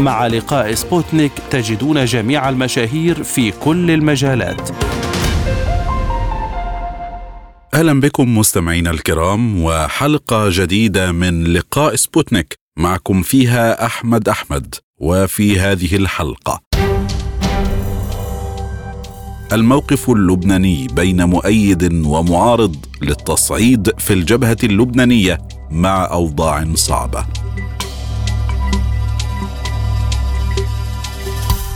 مع لقاء سبوتنيك تجدون جميع المشاهير في كل المجالات. أهلا بكم مستمعينا الكرام وحلقة جديدة من لقاء سبوتنيك. معكم فيها أحمد أحمد وفي هذه الحلقة. الموقف اللبناني بين مؤيد ومعارض للتصعيد في الجبهة اللبنانية مع أوضاع صعبة.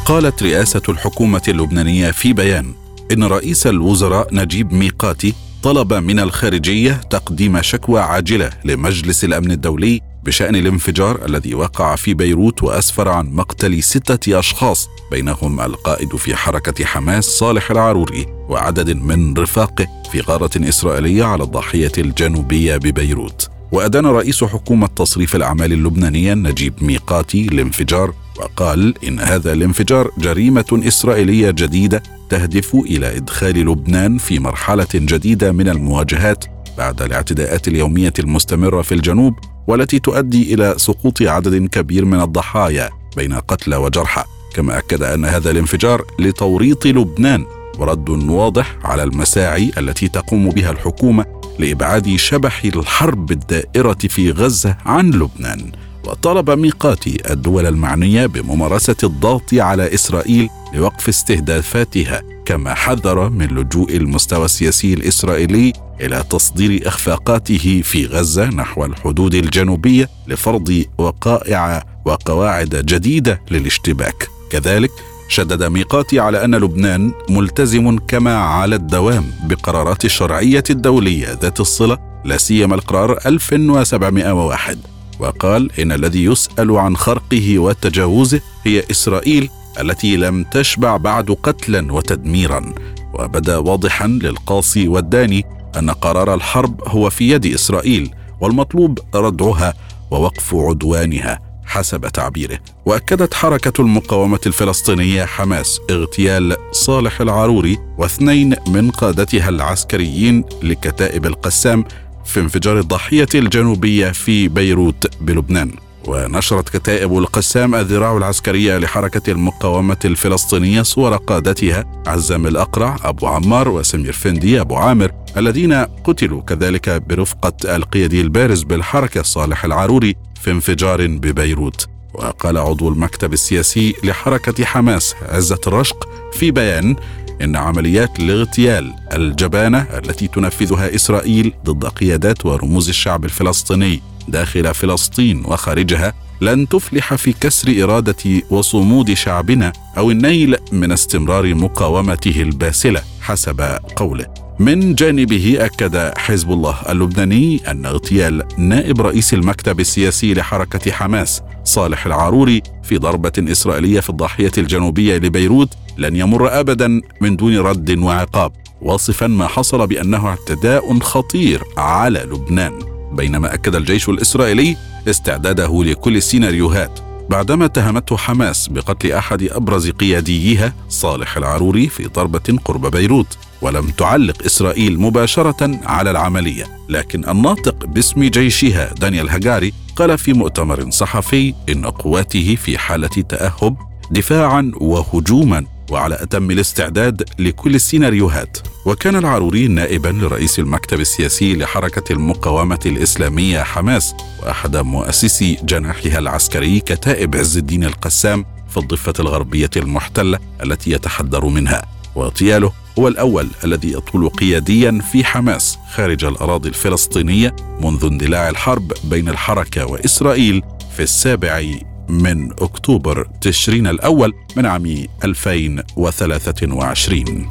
قالت رئاسة الحكومة اللبنانية في بيان إن رئيس الوزراء نجيب ميقاتي طلب من الخارجية تقديم شكوى عاجلة لمجلس الأمن الدولي بشأن الانفجار الذي وقع في بيروت وأسفر عن مقتل ستة أشخاص بينهم القائد في حركة حماس صالح العاروري وعدد من رفاقه في غارة إسرائيلية على الضاحية الجنوبية ببيروت. وأدان رئيس حكومة تصريف الأعمال اللبنانية نجيب ميقاتي الانفجار وقال إن هذا الانفجار جريمة إسرائيلية جديدة تهدف إلى إدخال لبنان في مرحلة جديدة من المواجهات بعد الاعتداءات اليومية المستمرة في الجنوب والتي تؤدي إلى سقوط عدد كبير من الضحايا بين قتلى وجرحى. كما أكد أن هذا الانفجار لتوريط لبنان ورد واضح على المساعي التي تقوم بها الحكومة لإبعاد شبح الحرب الدائرة في غزة عن لبنان وطلب ميقاتي الدول المعنية بممارسة الضغط على إسرائيل لوقف استهدافاتها كما حذر من لجوء المستوى السياسي الإسرائيلي إلى تصدير إخفاقاته في غزة نحو الحدود الجنوبية لفرض وقائع وقواعد جديدة للاشتباك. كذلك شدد ميقاتي على أن لبنان ملتزم كما على الدوام بقرارات الشرعية الدولية ذات الصلة لا سيما القرار 1701 وقال إن الذي يسأل عن خرقه وتجاوزه هي إسرائيل التي لم تشبع بعد قتلا وتدميرا. وبدأ واضحا للقاصي والداني أن قرار الحرب هو في يد إسرائيل والمطلوب ردعها ووقف عدوانها. حسب تعبيره. وأكدت حركة المقاومة الفلسطينية حماس اغتيال صالح العاروري واثنين من قادتها العسكريين لكتائب القسام في انفجار الضاحيه الجنوبية في بيروت بلبنان. ونشرت كتائب القسام الذراع العسكرية لحركة المقاومة الفلسطينية صور قادتها عزام الأقرع أبو عمار وسمير فندي أبو عامر الذين قتلوا كذلك برفقة القيادي البارز بالحركة صالح العاروري في انفجار ببيروت. وقال عضو المكتب السياسي لحركة حماس عزة الرشق في بيان إن عمليات الاغتيال الجبانة التي تنفذها إسرائيل ضد قيادات ورموز الشعب الفلسطيني داخل فلسطين وخارجها لن تفلح في كسر إرادة وصمود شعبنا أو النيل من استمرار مقاومته الباسلة حسب قوله. من جانبه أكد حزب الله اللبناني أن اغتيال نائب رئيس المكتب السياسي لحركة حماس صالح العاروري في ضربة إسرائيلية في الضاحية الجنوبية لبيروت لن يمر ابدا من دون رد وعقاب واصفا ما حصل بأنه اعتداء خطير على لبنان. بينما أكد الجيش الإسرائيلي استعداده لكل السيناريوهات بعدما اتهمته حماس بقتل أحد أبرز قياديها صالح العاروري في ضربه قرب بيروت ولم تعلق إسرائيل مباشرة على العملية. لكن الناطق باسم جيشها دانيال هاجاري قال في مؤتمر صحفي إن قواته في حالة تأهب دفاعا وهجوما. وعلى أتم الاستعداد لكل السيناريوهات. وكان العاروري نائبا لرئيس المكتب السياسي لحركة المقاومة الإسلامية حماس وأحد مؤسسي جناحها العسكري كتائب عز الدين القسام في الضفة الغربية المحتلة التي يتحدر منها. واغتياله هو الأول الذي يطول قياديا في حماس خارج الأراضي الفلسطينية منذ اندلاع الحرب بين الحركة وإسرائيل في السابع من أكتوبر تشرين الأول من عام 2023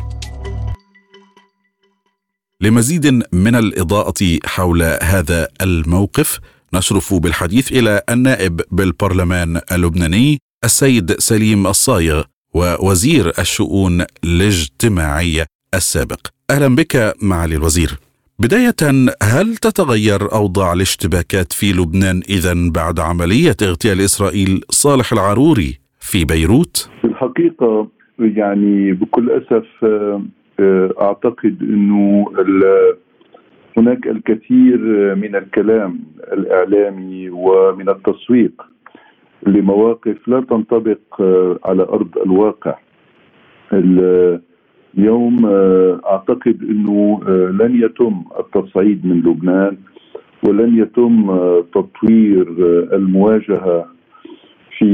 لمزيد من الإضاءة حول هذا الموقف نشرف بالحديث إلى النائب بالبرلمان اللبناني السيد سليم الصايغ ووزير الشؤون الاجتماعيه السابق. أهلا بك معالي الوزير. بداية هل تتغير أوضاع الاشتباكات في لبنان إذا بعد عملية اغتيال إسرائيل صالح العروري في بيروت؟ في الحقيقة يعني بكل أسف آه، آه، أعتقد أنه هناك الكثير من الكلام الإعلامي ومن التسويق لمواقف لا تنطبق آه، على أرض الواقع اليوم آه، أعتقد إنه آه، لن يتم التصعيد من لبنان ولن يتم آه، تطوير المواجهة في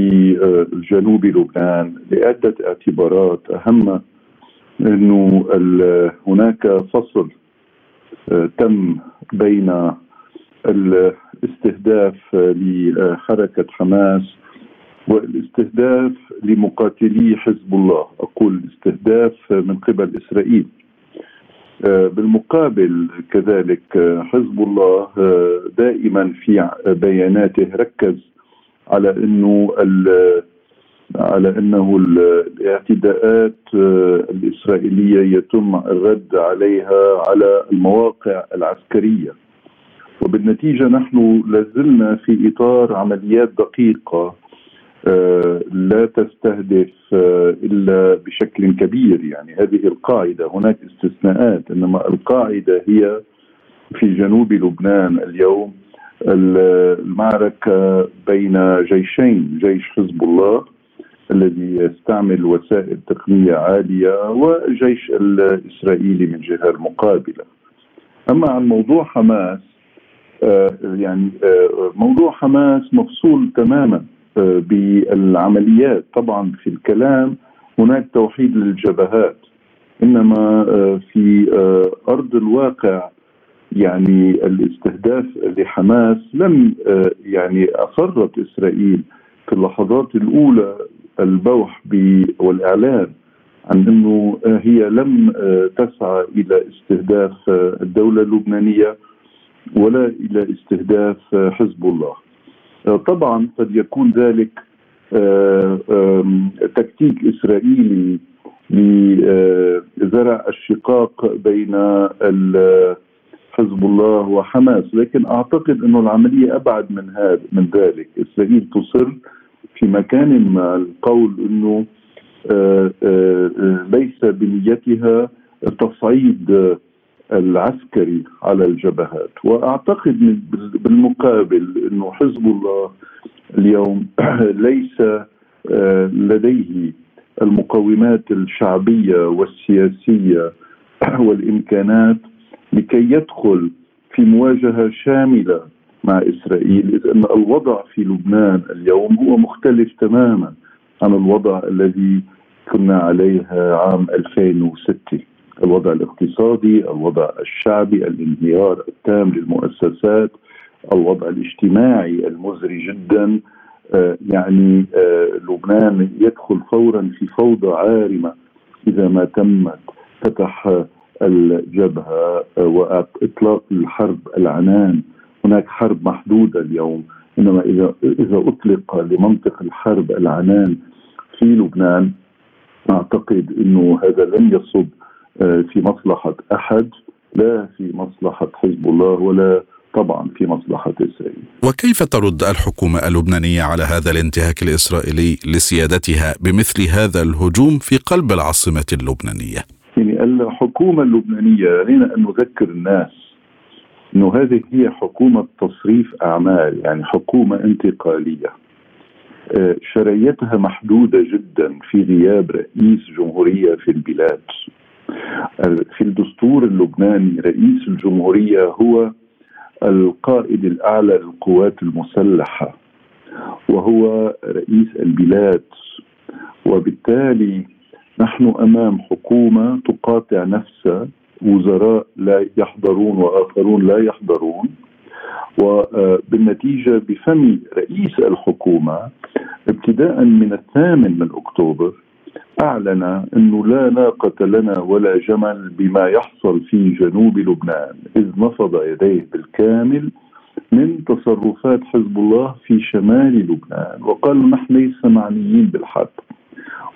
جنوب لبنان لعدة اعتبارات. أهم إنه هناك فصل تم بين الاستهداف لحركة حماس والاستهداف لمقاتلي حزب الله. أقول استهداف من قبل إسرائيل. آه، بالمقابل كذلك آه، حزب الله آه، دائما في بياناته ركز على إنه على إنه الاعتداءات الإسرائيلية يتم الرد عليها على المواقع العسكرية. وبالنتيجة نحن لازلنا في إطار عمليات دقيقة آه، لا تستهدف آه، إلا بشكل كبير يعني هذه القاعدة هناك استثناءات إنما القاعدة هي في جنوب لبنان اليوم المعركة بين جيشين جيش حزب الله الذي يستعمل وسائل تقنية عالية والجيش الإسرائيلي من جهة المقابله. أما عن موضوع حماس آه، يعني موضوع حماس مفصول تماما بالعمليات. طبعا في الكلام هناك توحيد للجبهات إنما آه، في آه، أرض الواقع يعني الاستهداف لحماس لم آه، يعني اصرت إسرائيل في اللحظات الأولى البوح والإعلان عن إنه هي لم تسعى إلى استهداف الدولة اللبنانية ولا إلى استهداف حزب الله. طبعا قد يكون ذلك آه، تكتيك إسرائيلي لزرع الشقاق بين حزب الله وحماس. لكن أعتقد إنه العملية أبعد من هذا من ذلك. إسرائيل تصر في مكان ما. القول إنه آه، ليس بنيتها تصعيد العسكري على الجبهات. وأعتقد بالمقابل إنه حزب الله اليوم ليس آه، لديه المقومات الشعبية والسياسية والإمكانات لكي يدخل في مواجهة شاملة مع إسرائيل إذ أن الوضع في لبنان اليوم هو مختلف تماما عن الوضع الذي كنا عليه عام 2006 الوضع الاقتصادي الوضع الشعبي الانهيار التام للمؤسسات الوضع الاجتماعي المزري جدا. آه، يعني آه، لبنان يدخل فورا في فوضى عارمة إذا ما تمت فتح الجبهة آه، واطلاق الحرب العنان. هناك حرب محدودة اليوم. إنما إذا إذا أطلق لمنطق الحرب العنان في لبنان أعتقد إنه هذا لن يصب في مصلحة أحد لا في مصلحة حزب الله ولا طبعا في مصلحة إسرائيل. وكيف ترد الحكومة اللبنانية على هذا الانتهاك الإسرائيلي لسيادتها بمثل هذا الهجوم في قلب العاصمة اللبنانية؟ يعني الحكومة اللبنانية علينا أن نذكر الناس أنه هذه هي حكومة تصريف أعمال يعني حكومة انتقالية. آه، شرعيتها محدودة جدا في غياب رئيس جمهورية في البلاد. في الدستور اللبناني رئيس الجمهورية هو القائد الأعلى للقوات المسلحة وهو رئيس البلاد. وبالتالي نحن أمام حكومة تقاطع نفسها وزراء لا يحضرون وآخرون لا يحضرون. وبالنتيجة بفم رئيس الحكومة ابتداء من الثامن من أكتوبر أعلن أنه لا ناقة لنا ولا جمل بما يحصل في جنوب لبنان إذ نفض يديه بالكامل من تصرفات حزب الله في شمال لبنان وقال نحن ليس معنيين بالحرب.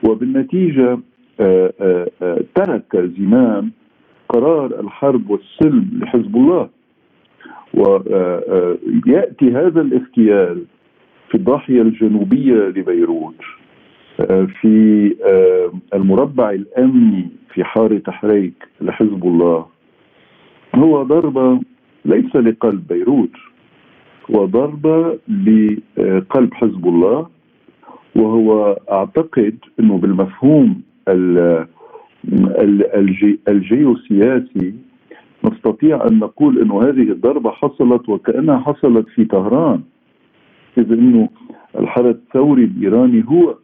وبالنتيجة ترك زمام قرار الحرب والسلم لحزب الله. وياتي هذا الاغتيال في الضاحية الجنوبية لبيروت. في المربع الأمني في حارة حريك لحزب الله. هو ضربة ليس لقلب بيروت هو ضربة لقلب حزب الله. وهو أعتقد إنه بالمفهوم الجيوسياسي نستطيع أن نقول إنه هذه الضربة حصلت وكأنها حصلت في طهران. إذ إنه الحرس الثوري الإيراني هو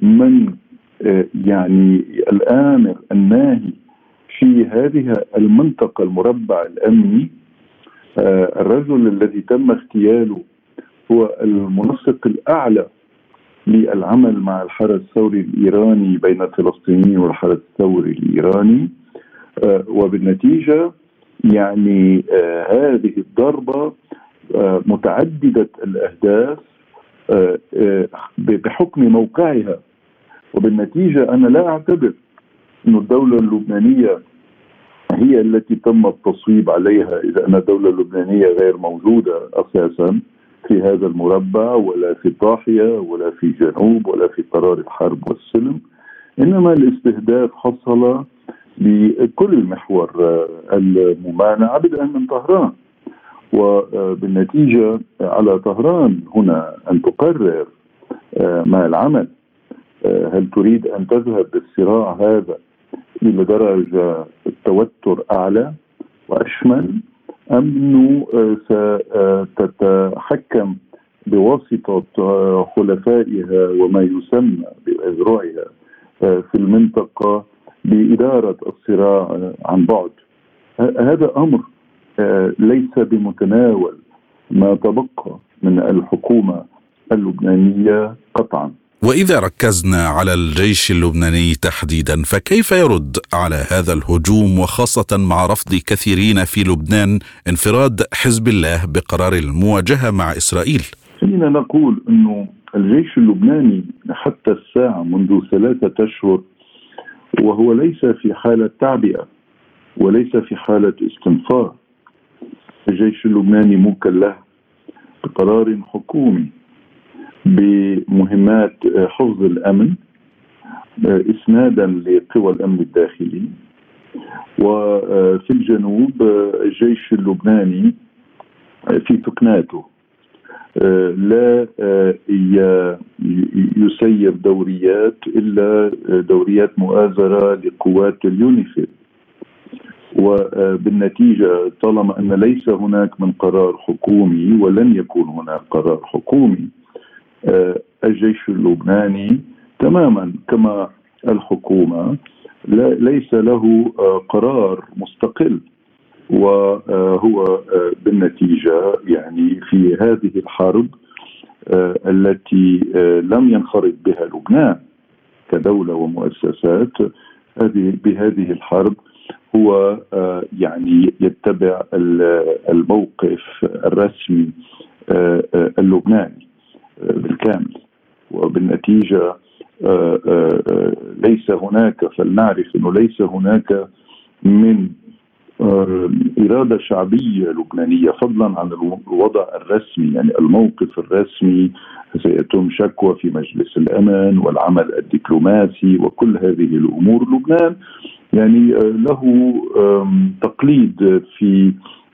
من آه، يعني الآمر الناهي في هذه المنطقة المربع الأمني آه، الرجل الذي تم اغتياله هو المنسق الأعلى للعمل مع الحرس الثوري الإيراني بين الفلسطينيين والحرس الثوري الإيراني آه، وبالنتيجة يعني هذه الضربة متعددة الأهداف بحكم موقعها وبالنتيجة أنا لا أعتبر أن الدولة اللبنانية هي التي تم التصويب عليها إذا أن الدولة اللبنانية غير موجودة أساسا في هذا المربع ولا في الضاحية ولا في جنوب ولا في قرار الحرب والسلم. إنما الاستهداف حصل بكل محور الممانعة بدءا من طهران. وبالنتيجة على طهران هنا أن تقرر ما العمل. آه، هل تريد أن تذهب بالصراع هذا إلى درجة التوتر أعلى وأشمل أم انه آه، ستتحكم بواسطة آه، خلفائها وما يسمى بأذرعها في المنطقة بإدارة الصراع عن بعد؟ هذا أمر ليس بمتناول ما تبقى من الحكومة اللبنانية قطعا. وإذا ركزنا على الجيش اللبناني تحديدا فكيف يرد على هذا الهجوم وخاصة مع رفض كثيرين في لبنان انفراد حزب الله بقرار المواجهة مع إسرائيل؟ خلينا نقول انه الجيش اللبناني حتى الساعة منذ ثلاثة أشهر وهو ليس في حالة تعبئة وليس في حالة استنفار الجيش اللبناني مكلف بقرار حكومي بمهمات حفظ الأمن إسنادا لقوى الأمن الداخلي. وفي الجنوب الجيش اللبناني في تكناته لا يسير دوريات إلا دوريات مؤازرة لقوات اليونيفيل. وبالنتيجه طالما أن ليس هناك من قرار حكومي ولن يكون هناك قرار حكومي آه، الجيش اللبناني تماما كما الحكومة ليس له آه، قرار مستقل وهو آه، بالنتيجة يعني في هذه الحرب التي لم ينخرط بها لبنان كدولة ومؤسسات هذه بهذه الحرب هو يعني يتبع الموقف الرسمي اللبناني. بالكامل. وبالنتيجة آه، آه، آه، ليس هناك فلنعرف إنه ليس هناك من إرادة شعبية لبنانية فضلا عن الوضع الرسمي. يعني الموقف الرسمي سيتم شكوى في مجلس الأمن والعمل الدبلوماسي وكل هذه الأمور. لبنان يعني له تقليد في آه،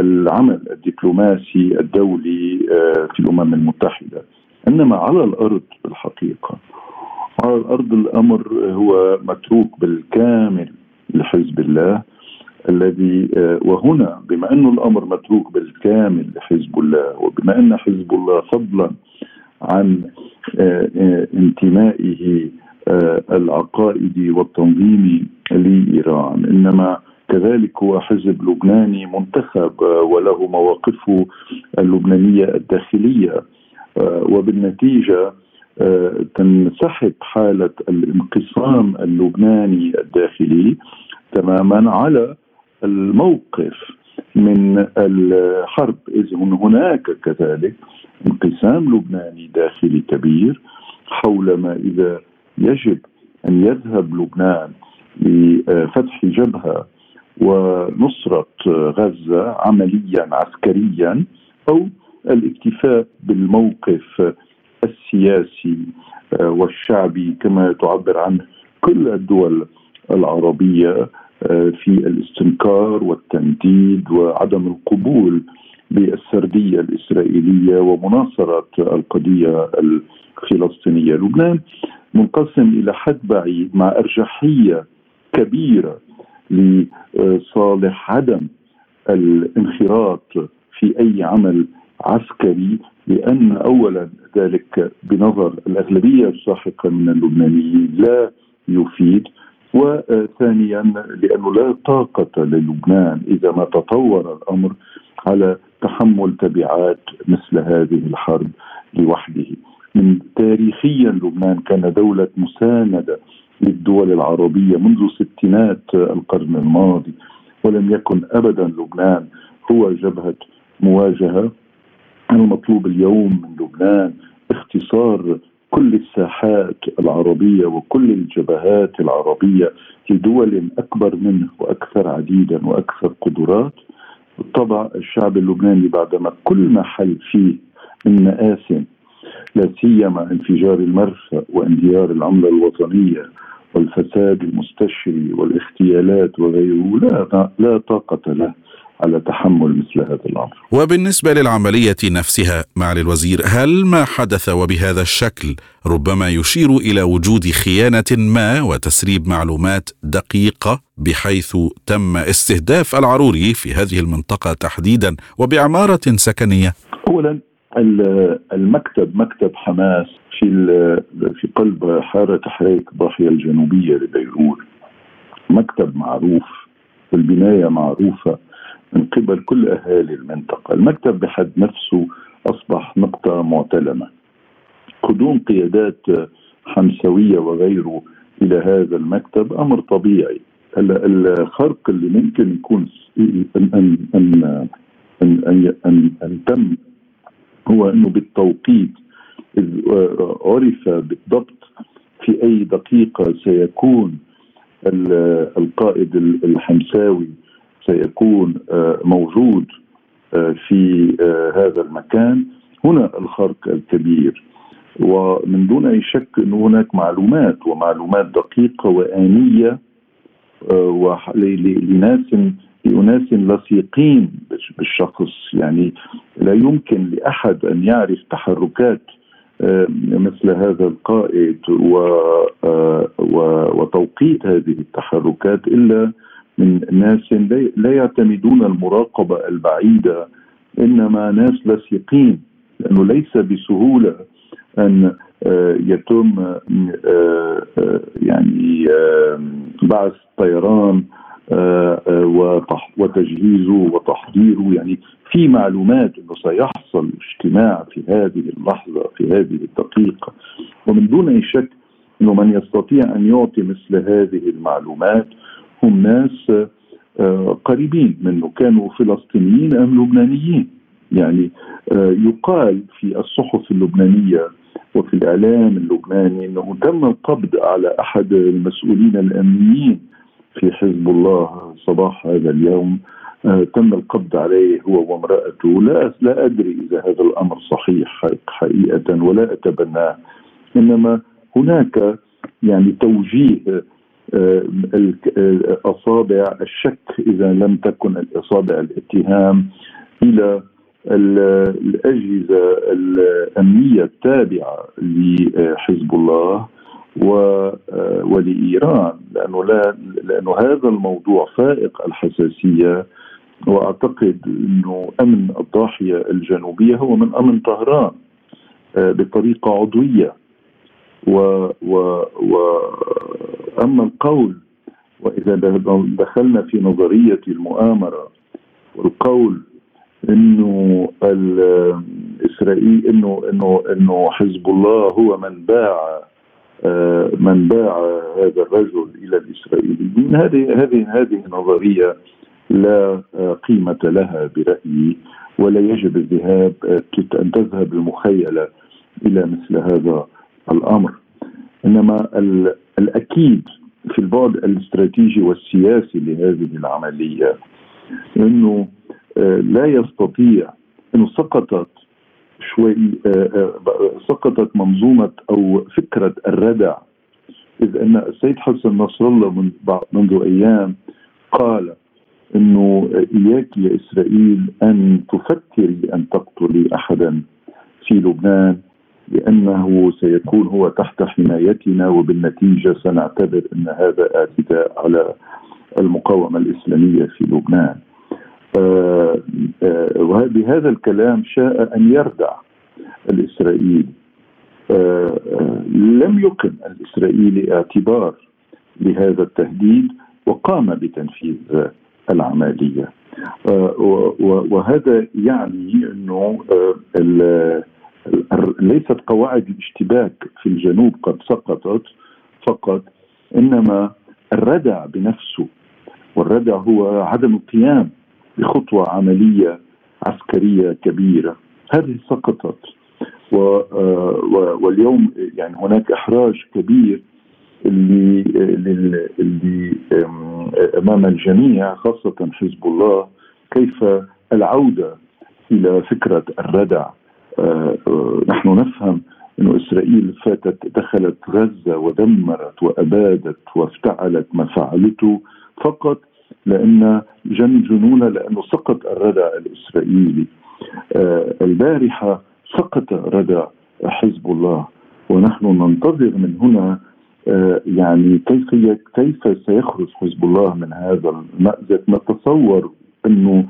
العمل الدبلوماسي الدولي آه، في الأمم المتحدة. إنما على الأرض بالحقيقة على الأرض الأمر هو متروك بالكامل لحزب الله الذي آه، وهنا بما انه الأمر متروك بالكامل لحزب الله وبما أن حزب الله فضلا عن انتمائه العقائدي والتنظيمي لإيران. إنما كذلك هو حزب لبناني منتخب آه، وله مواقفه اللبنانية الداخلية. آه، وبالنتيجة آه، تنسحب حالة الانقسام اللبناني الداخلي تماما على الموقف من الحرب إذ هناك كذلك انقسام لبناني داخلي كبير حول ما إذا يجب أن يذهب لبنان لفتح جبهة ونصرة غزة عمليا عسكريا أو الاكتفاء بالموقف السياسي والشعبي كما تعبر عنه كل الدول العربية في الاستنكار والتنديد وعدم القبول بالسرديه الإسرائيلية ومناصرة القضية الفلسطينية، لبنان منقسم إلى حد بعيد مع أرجحية كبيرة لصالح عدم الانخراط في أي عمل عسكري لأن اولا ذلك بنظر الأغلبية الساحقه من اللبنانيين لا يفيد وثانيا لأنه لا طاقة للبنان إذا ما تطور الأمر على تحمل تبعات مثل هذه الحرب لوحده. من تاريخيا لبنان كان دولة مساندة للدول العربية منذ ستينات القرن الماضي ولم يكن ابدا لبنان هو جبهة مواجهة. المطلوب اليوم من لبنان اختصار كل الساحات العربية وكل الجبهات العربية لدول أكبر منه وأكثر عديدا وأكثر قدرات. بالطبع الشعب اللبناني بعدما كل ما حل فيه من مآسٍ لا سيما انفجار المرفأ وانهيار العملة الوطنية والفساد المستشري والاغتيالات وغيره لا لا طاقة له. على تحمل مثل هذا الأمر. وبالنسبة للعملية نفسها معالي الوزير، هل ما حدث وبهذا الشكل ربما يشير إلى وجود خيانة ما وتسريب معلومات دقيقة بحيث تم استهداف العروري في هذه المنطقة تحديدا وبعمارة سكنية؟ اولا المكتب مكتب حماس في في قلب حارة حريك ضاحيه الجنوبية لبيروت مكتب معروف والبنايه معروفة من قبل كل أهالي المنطقة، المكتب بحد نفسه أصبح نقطة معتلمة. قدوم قيادات حمسويه وغيره إلى هذا المكتب أمر طبيعي. الخرق اللي ممكن يكون ان ان ان ان, أن, أن تم هو إنه بالتوقيت إذ عرف بالضبط في أي دقيقة سيكون القائد الحمساوي سيكون آه، موجود آه، في آه، هذا المكان. هنا الخرق الكبير. ومن دون أي شك إن هناك معلومات ومعلومات دقيقة وآنية لناس لأناس لصيقين بالشخص. يعني لا يمكن لأحد أن يعرف تحركات مثل هذا القائد وتوقيت هذه التحركات إلا من ناس لا يعتمدون المراقبة البعيدة إنما ناس لصيقين لأنه ليس بسهولة أن آه، يتم آه، آه، يعني بعث طيران وتجهيزه وتحضيره. يعني في معلومات إنه سيحصل اجتماع في هذه اللحظة في هذه الدقيقة. ومن دون أي شك إنه من يستطيع أن يعطي مثل هذه المعلومات هم ناس آه، قريبين منه كانوا فلسطينيين أم لبنانيين. يعني آه، يقال في الصحف اللبنانية وفي الإعلام اللبناني إنه تم القبض على أحد المسؤولين الأمنيين في حزب الله صباح هذا اليوم. آه، تم القبض عليه هو وامرأته. لا لا أدري إذا هذا الأمر صحيح حقيقة ولا أتبناه. إنما هناك يعني توجيه أصابع الشك إذا لم تكن الإصابع الاتهام إلى الأجهزة الأمنية التابعة لحزب الله ولإيران لأنه لا لأنه هذا الموضوع فائق الحساسية وأعتقد أنه أمن الضاحية الجنوبية هو من أمن طهران بطريقة عضوية. و, و, و أما القول وإذا دخلنا في نظرية المؤامرة والقول إنه الاسرائيل إنه إنه إنه حزب الله هو من باع من باع هذا الرجل إلى الإسرائيليين هذه هذه هذه نظرية لا قيمة لها برأيي ولا يجب الذهاب أن تذهب المخيلة إلى مثل هذا الأمر. إنما الأكيد في البعد الاستراتيجي والسياسي لهذه العملية إنه آه، لا يستطيع إنه سقطت شوي آه، آه، سقطت منظومة أو فكرة الردع. إذ أن السيد حسن نصر الله من منذ أيام قال إنه إياك يا إسرائيل أن تفكري أن تقتلي احدا في لبنان. لأنه سيكون هو تحت حمايتنا وبالنتيجة سنعتبر أن هذا اعتداء على المقاومة الإسلامية في لبنان. آه، آه، وبهذا الكلام شاء أن يردع الإسرائيلي آه، لم يقم الإسرائيلي اعتبار لهذا التهديد وقام بتنفيذ العملية وهذا يعني أنه ليست قواعد الاشتباك في الجنوب قد سقطت فقط إنما الردع بنفسه والردع هو عدم القيام بخطوة عملية عسكرية كبيرة. هذه سقطت واليوم يعني هناك إحراج كبير اللي اللي أمام الجميع خاصة حزب الله كيف العودة إلى فكرة الردع. نحن نفهم أن إسرائيل فاتت دخلت غزة ودمرت وأبادت وافتعلت ما فعلته فقط لأن جن جنون لأنه سقط الردع الإسرائيلي. آه، البارحة سقط ردع حزب الله. ونحن ننتظر من هنا يعني كيف كيف سيخرج حزب الله من هذا المأزق؟ نتصور أنه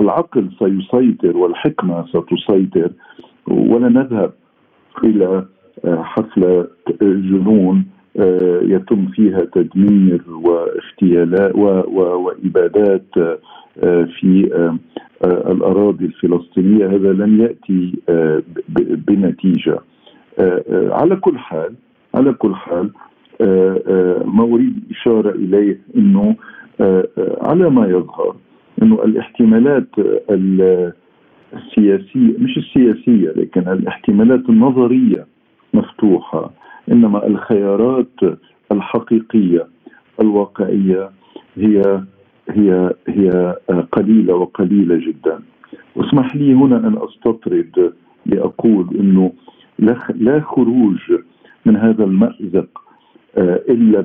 العقل سيسيطر والحكمة ستسيطر. ولا نذهب إلى آه، حفله جنون آه، يتم فيها تدمير واغتيالات وإبادات آه، في الأراضي الفلسطينية. هذا لن يأتي بنتيجة. على كل حال على كل حال ما أريد إشارة إليه إنه على ما يظهر إنه الاحتمالات السياسية مش السياسية لكن الاحتمالات النظرية مفتوحة. إنما الخيارات الحقيقية الواقعية هي هي هي قليلة وقليلة جدا. واسمح لي هنا أن أستطرد لأقول إنه لا خروج من هذا المأزق آه، إلا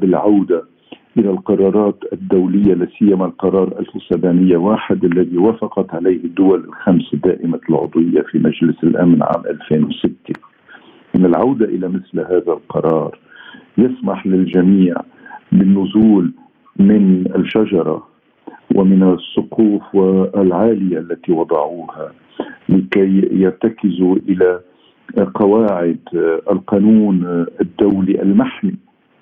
إلى القرارات الدولية لا سيما القرار 1701 الذي وافقت عليه الدول الخمس دائمة العضوية في مجلس الأمن عام 2006 إن العودة إلى مثل هذا القرار يسمح للجميع بالنزول من الشجرة ومن السقوف العاليه التي وضعوها لكي يرتكزوا إلى قواعد القانون الدولي المحمي.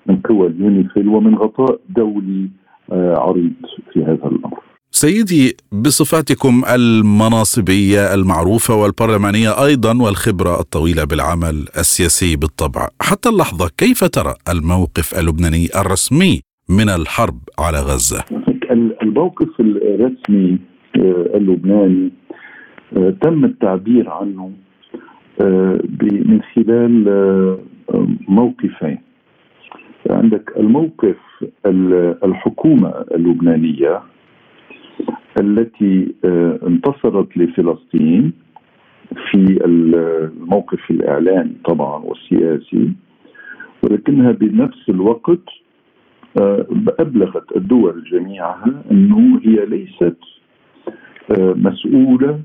من قوى اليونيفيل ومن غطاء دولي آه، عريض في هذا الأمر. سيدي بصفاتكم المناصبية المعروفة والبرلمانية أيضا والخبرة الطويلة بالعمل السياسي بالطبع، حتى اللحظة كيف ترى الموقف اللبناني الرسمي من الحرب على غزة؟ الموقف الرسمي آه، اللبناني آه، تم التعبير عنه من خلال موقفين عندك الموقف الحكومة اللبنانية التي آه، انتصرت لفلسطين في الموقف الاعلامي طبعا والسياسي ولكنها بنفس الوقت آه، أبلغت الدول جميعها أنه هي ليست آه، مسؤولة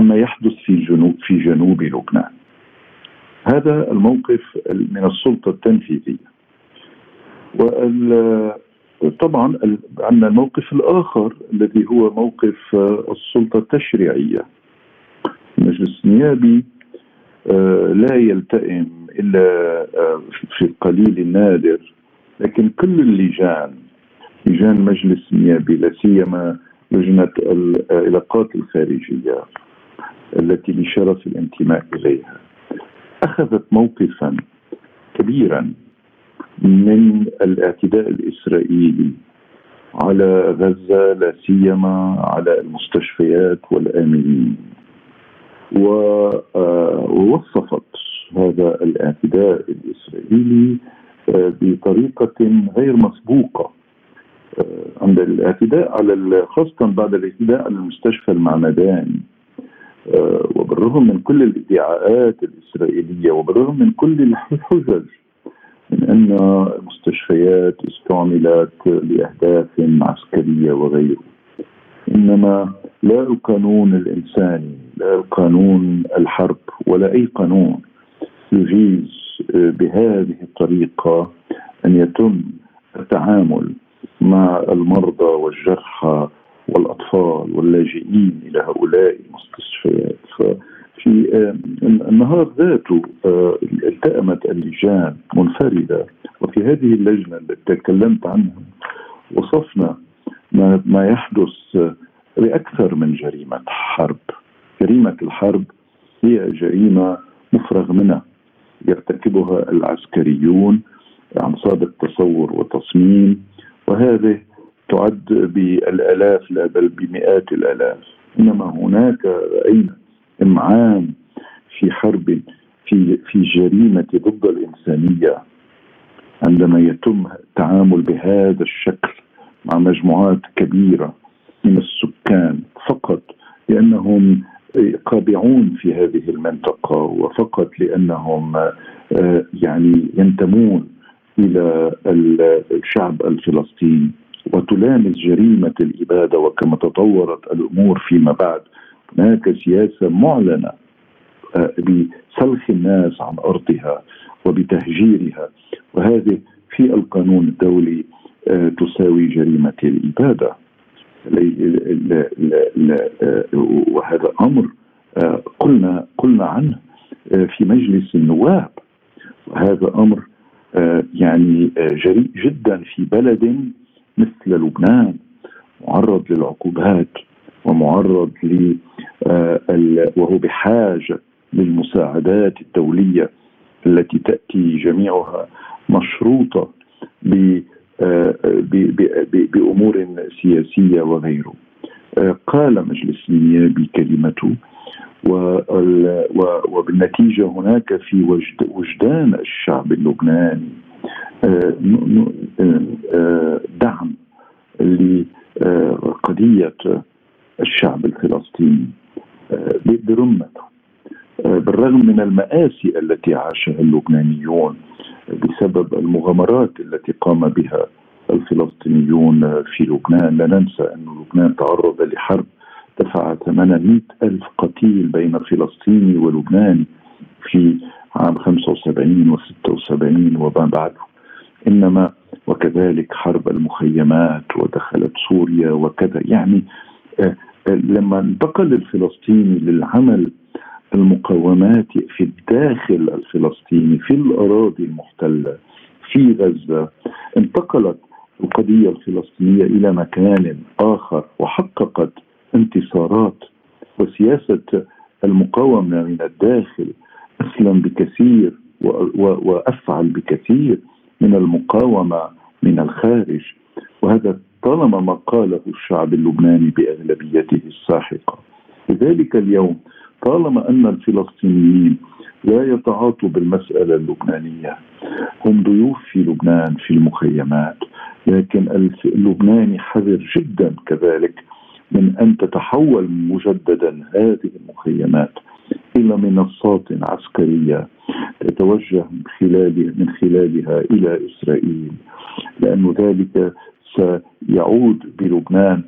عما يحدث في جنوب في جنوب لبنان. هذا الموقف من السلطة التنفيذية. طبعا عندنا الموقف الآخر الذي هو موقف السلطة التشريعية. المجلس النيابي آه، لا يلتئم إلا آه، في القليل النادر لكن كل اللجان لجان المجلس النيابي لا سيما لجنة العلاقات الخارجية التي لشرف الانتماء إليها أخذت موقفا كبيرا. من الاعتداء الإسرائيلي على غزة لا سيما على المستشفيات والآمنين. ووصفت هذا الاعتداء الإسرائيلي آه، بطريقة غير مسبوقة. آه، عند الاعتداء على خاصة بعد الاعتداء على المستشفى المعمداني. آه، وبالرغم من كل الادعاءات الإسرائيلية وبالرغم من كل الحجج من ان المستشفيات استعملت لأهداف عسكرية وغيره. إنما لا القانون الإنساني لا القانون الحرب ولا أي قانون يجيز بهذه الطريقة أن يتم التعامل مع المرضى والجرحى والأطفال واللاجئين إلى هؤلاء المستشفيات. ففي النهار ذاته آه، التأمت اللجان منفردة. وفي هذه اللجنة التي تكلمت عنها وصفنا ما, يحدث بأكثر من جريمة حرب. جريمة الحرب هي جريمة مفرغ منها. يرتكبها العسكريون عن صادق تصور وتصميم وهذه تعد بالآلاف لا بل بمئات الآلاف. إنما هناك رأينا امعان في حرب في في جريمة ضد الإنسانية عندما يتم التعامل بهذا الشكل مع مجموعات كبيرة من السكان فقط لأنهم قابعون في هذه المنطقة وفقط لأنهم آه، يعني ينتمون إلى الشعب الفلسطيني. وتلامس جريمة الإبادة وكما تطورت الأمور فيما بعد هناك سياسة معلنة آه، بسلخ الناس عن أرضها وبتهجيرها. وهذه في القانون الدولي آه، تساوي جريمة الإبادة. وهذا أمر آه، قلنا قلنا عنه في مجلس النواب. وهذا أمر يعني جريء جدا في بلد مثل لبنان معرض للعقوبات. ومعرض ل آه، وهو بحاجه للمساعدات الدولية التي تأتي جميعها مشروطة آه، بأمور سياسية وغيره. آه، قال مجلس النيابي كلمته وبالنتيجة هناك في وجدان الشعب اللبناني دعم لقضية الشعب الفلسطيني برمته بالرغم من المآسي التي عاشها اللبنانيون بسبب المغامرات التي قام بها الفلسطينيون في لبنان. لا ننسى أن لبنان تعرض لحرب دفع ثمنها مئة ألف قتيل بين فلسطيني ولبناني في عام 75 و 76 وما بعده. إنما وكذلك حرب المخيمات ودخلت سوريا وكذا. يعني آه، آه، لما انتقل الفلسطيني للعمل المقاومات في الداخل الفلسطيني في الأراضي المحتلة في غزة انتقلت القضية الفلسطينية إلى مكان آخر وحققت انتصارات وسياسة المقاومة من الداخل. أسلم بكثير وأفعل بكثير من المقاومة من الخارج. وهذا طالما ما قاله الشعب اللبناني بأغلبيته الساحقة. لذلك اليوم طالما أن الفلسطينيين لا يتعاطوا بالمسألة اللبنانية هم ضيوف في لبنان في المخيمات لكن اللبناني حذر جدا كذلك من أن تتحول مجددا هذه المخيمات إلى منصات عسكرية تتوجه من خلال من خلالها إلى إسرائيل. لأن ذلك سيعود بلبنان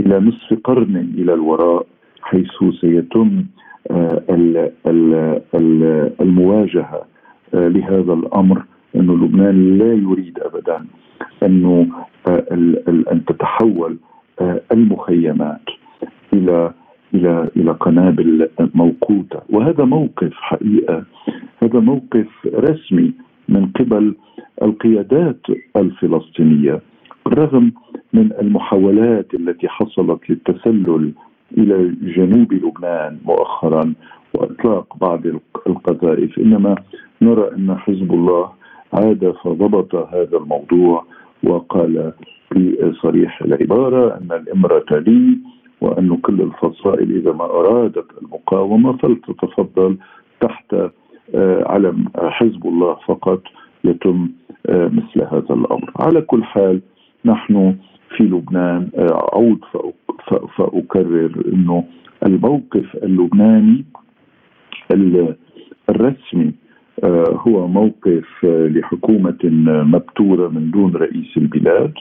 إلى نصف قرن إلى الوراء حيث سيتم آه، المواجهة آه، لهذا الأمر أن لبنان لا يريد ابدا انه آه، أن تتحول المخيمات إلى إلى إلى قنابل موقوتة. وهذا موقف حقيقة هذا موقف رسمي من قبل القيادات الفلسطينية. بالرغم من المحاولات التي حصلت للتسلل إلى جنوب لبنان مؤخرا وإطلاق بعض القذائف إنما نرى أن حزب الله عاد فضبط هذا الموضوع وقال بصريح العبارة أن الإمرة لي وأن كل الفصائل إذا ما أرادت المقاومة فلتتفضل تحت علم حزب الله فقط يتم مثل هذا الأمر. على كل حال نحن في لبنان اعود فأكرر إنه الموقف اللبناني الرسمي هو موقف لحكومة مبتورة من دون رئيس البلاد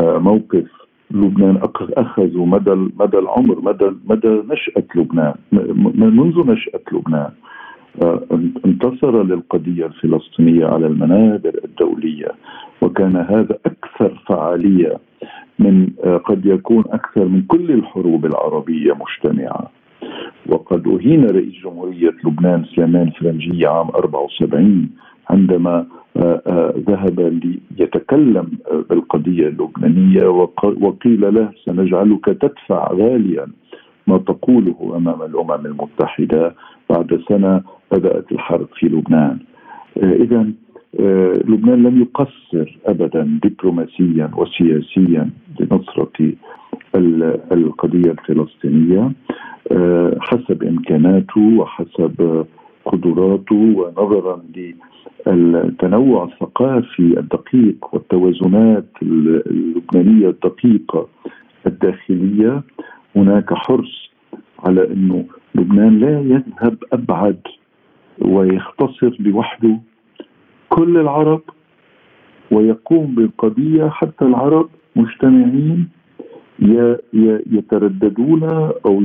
موقف لبنان اخذوا مدى مدى العمر مدى مدى نشأة لبنان منذ نشأة لبنان. انتصر للقضية الفلسطينية على المنابر الدولية وكان هذا أكثر فعالية من قد يكون أكثر من كل الحروب العربية مجتمعة. وقد أهين رئيس جمهورية لبنان سليمان فرنجية عام 74 عندما آه، آه، ذهب ليتكلم بالقضية اللبنانية وقيل له سنجعلك تدفع غاليا ما تقوله أمام الأمم المتحدة بعد سنة بدأت الحرب في لبنان. آه، إذا لبنان لم يقصر أبدا دبلوماسيا وسياسيا لنصرة القضية الفلسطينية. حسب إمكاناته وحسب قدراته ونظرا للتنوع الثقافي الدقيق والتوازنات اللبنانية الدقيقة الداخلية هناك حرص على إنه لبنان لا يذهب أبعد ويختصر لوحده كل العرب ويقوم بالقضية حتى العرب مجتمعين يترددون أو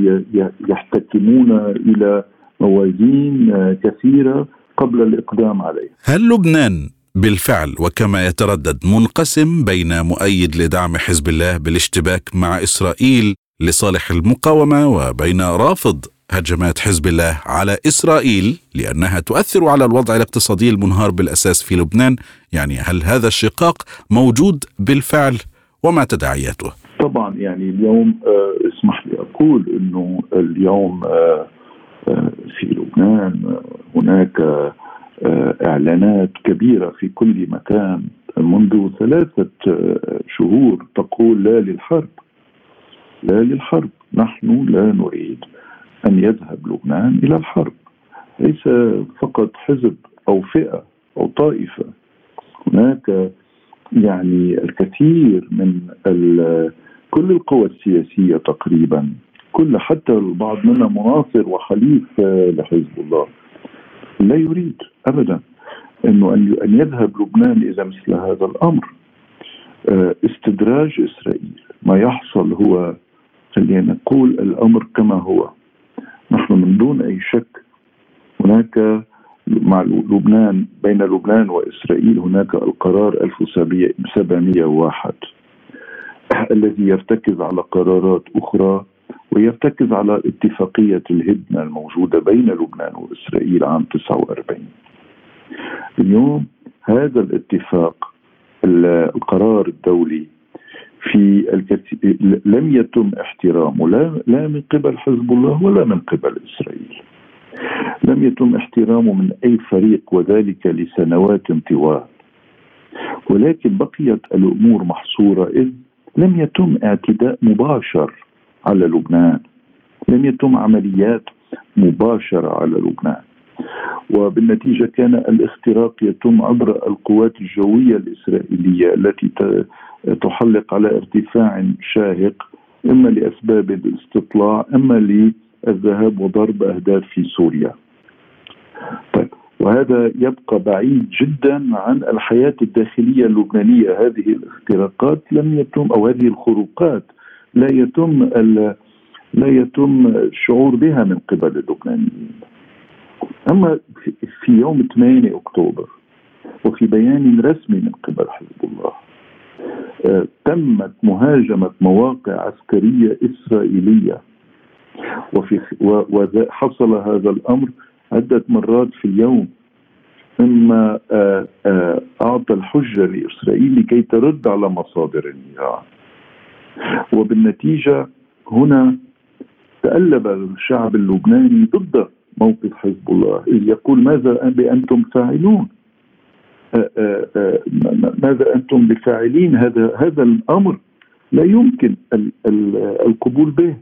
يحتكمون إلى موازين كثيرة قبل الإقدام عليه. هل لبنان بالفعل وكما يتردد منقسم بين مؤيد لدعم حزب الله بالاشتباك مع إسرائيل لصالح المقاومة وبين رافض هجمات حزب الله على إسرائيل لأنها تؤثر على الوضع الاقتصادي المنهار بالأساس في لبنان، يعني هل هذا الشقاق موجود بالفعل وما تداعياته؟ طبعا يعني اليوم آه اسمح لي أقول إنه اليوم آه في لبنان هناك آه، إعلانات كبيرة في كل مكان منذ ثلاثة آه، شهور تقول لا للحرب لا للحرب. نحن لا نريد أن يذهب لبنان إلى الحرب. ليس فقط حزب أو فئة أو طائفة. هناك يعني الكثير من كل القوى السياسية تقريبا. كل حتى البعض منا مناصر وحليف لحزب الله. لا يريد ابدا إنه أن يذهب لبنان إذا مثل هذا الأمر. آه، استدراج إسرائيل. ما يحصل هو خلينا نقول الأمر كما هو. نحن من دون أي شك هناك مع لبنان بين لبنان وإسرائيل هناك القرار 1701 الذي يرتكز على قرارات أخرى ويرتكز على اتفاقية الهدنة الموجودة بين لبنان وإسرائيل عام 49 اليوم هذا الاتفاق القرار الدولي في الكثير لم يتم احترامه لا, لا من قبل حزب الله ولا من قبل إسرائيل. لم يتم احترامه من أي فريق وذلك لسنوات طوال. ولكن بقيت الأمور محصورة إذ لم يتم اعتداء مباشر على لبنان. لم يتم عمليات مباشرة على لبنان. وبالنتيجة كان الاختراق يتم عبر القوات الجوية الإسرائيلية التي تحلق على ارتفاع شاهق إما لأسباب الاستطلاع إما للذهاب وضرب أهداف في سوريا. طيب وهذا يبقى بعيد جدا عن الحياة الداخلية اللبنانية. هذه الاختراقات لم يتم أو هذه الخروقات لا يتم لا يتم الشعور بها من قبل اللبنانيين. أما في يوم 8 أكتوبر وفي بيان رسمي من قبل حزب الله آه، تمت مهاجمة مواقع عسكرية إسرائيلية. وفي وحصل هذا الأمر عدة مرات في اليوم مما آه، آه، أعطى الحجة لإسرائيل لكي ترد على مصادر النيران. وبالنتيجة هنا تألب الشعب اللبناني ضد موقف حزب الله. إذ يقول ماذا بأنتم فاعلون؟ ماذا أنتم بفاعلين؟ هذا هذا الأمر لا يمكن القبول به.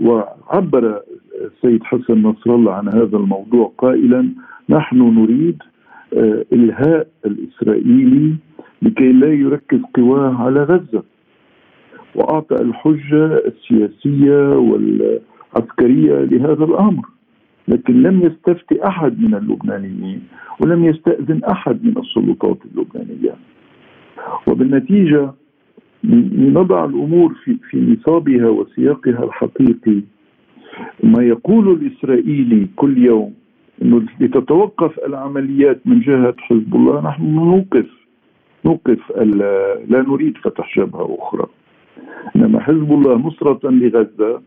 وعبر السيد حسن نصر الله عن هذا الموضوع قائلا نحن نريد إلهاء الإسرائيلي لكي لا يركز قواه على غزة وأعطى الحجة السياسية والعسكريه لهذا الأمر لكن لم يستفتي أحد من اللبنانيين ولم يستأذن أحد من السلطات اللبنانية. وبالنتيجة لنضع الأمور في في نصابها وسياقها الحقيقي ما يقول الإسرائيلي كل يوم إنه لتتوقف العمليات من جهة حزب الله نحن نوقف نوقف لا نريد فتح جبهة أخرى. إنما حزب الله نصرة لغزة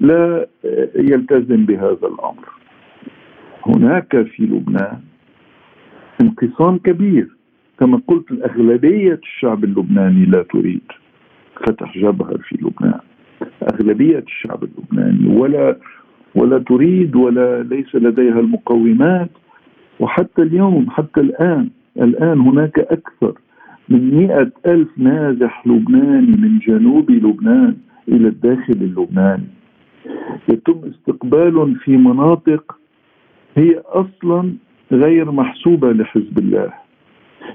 لا يلتزم بهذا الأمر. هناك في لبنان انقسام كبير. كما قلت الأغلبية الشعب اللبناني لا تريد فتح جبهة في لبنان. أغلبية الشعب اللبناني ولا ولا تريد ولا ليس لديها المقومات. وحتى اليوم حتى الآن الآن هناك أكثر من مئة ألف نازح لبناني من جنوب لبنان إلى الداخل اللبناني. يتم استقبال في مناطق هي أصلا غير محسوبة لحزب الله.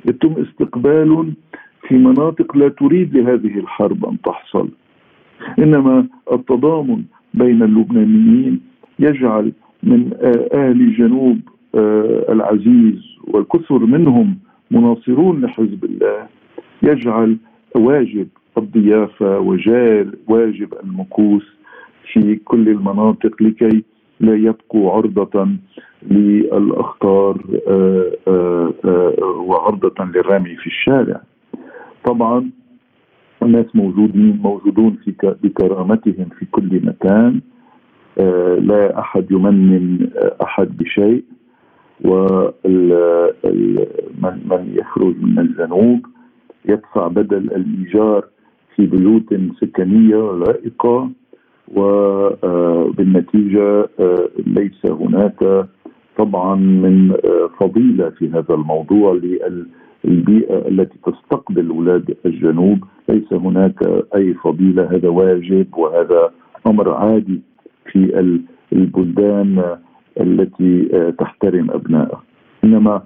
يتم استقبال في مناطق لا تريد لهذه الحرب أن تحصل. إنما التضامن بين اللبنانيين يجعل من أهل جنوب آه، العزيز والكثر منهم مناصرون لحزب الله. يجعل واجب الضيافة وواجب المكوس في كل المناطق لكي لا يبقوا عرضة للأخطار آه، آه، آه، وعرضة للرمي في الشارع. طبعا الناس موجودين موجودون في بكرامتهم في كل مكان لا أحد يمنن أحد بشيء ومن من يخرج من الجنوب يدفع بدل الإيجار في بيوت سكنية لائقة وبالنتيجة آه، ليس هناك طبعا من آه، فضيلة في هذا الموضوع للبيئة التي تستقبل أولاد الجنوب. ليس هناك أي فضيلة. هذا واجب وهذا أمر عادي في البلدان التي آه، تحترم أبنائها. إنما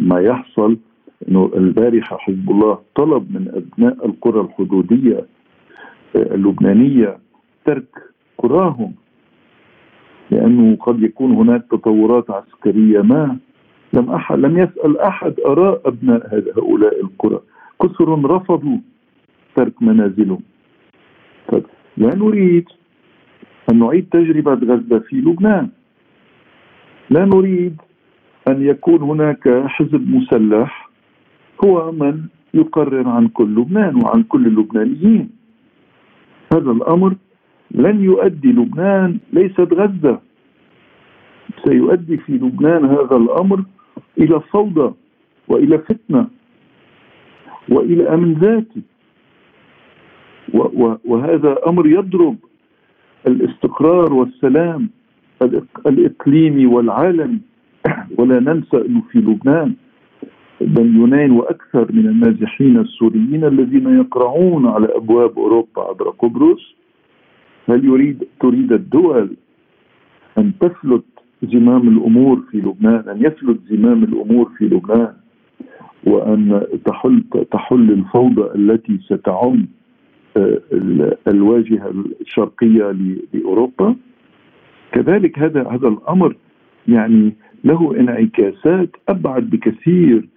ما يحصل إنه البارحة حزب الله طلب من أبناء القرى الحدودية اللبنانية ترك قراهم لأنه قد يكون هناك تطورات عسكرية ما لم أحد لم يسأل أحد آراء أبناء هؤلاء القرى. كثر رفضوا ترك منازلهم. لا نريد أن نعيد تجربة غزة في لبنان. لا نريد أن يكون هناك حزب مسلح هو من يقرر عن كل لبنان وعن كل اللبنانيين هذا الأمر لن يؤدي لبنان ليست غزة. سيؤدي في لبنان هذا الأمر إلى فوضى وإلى فتنة وإلى أمن ذاتي. وهذا أمر يضرب الاستقرار والسلام الإقليمي والعالمي. ولا ننسى إنه في لبنان مليونين وأكثر من النازحين السوريين الذين يقرعون على أبواب أوروبا عبر قبرص. هل يريد تريد الدول أن تفلت زمام الأمور في لبنان أن يفلت زمام الأمور في لبنان وأن تحل تحل الفوضى التي ستعم آه، الواجهة الشرقية لأوروبا؟ كذلك هذا هذا الأمر يعني له انعكاسات أبعد بكثير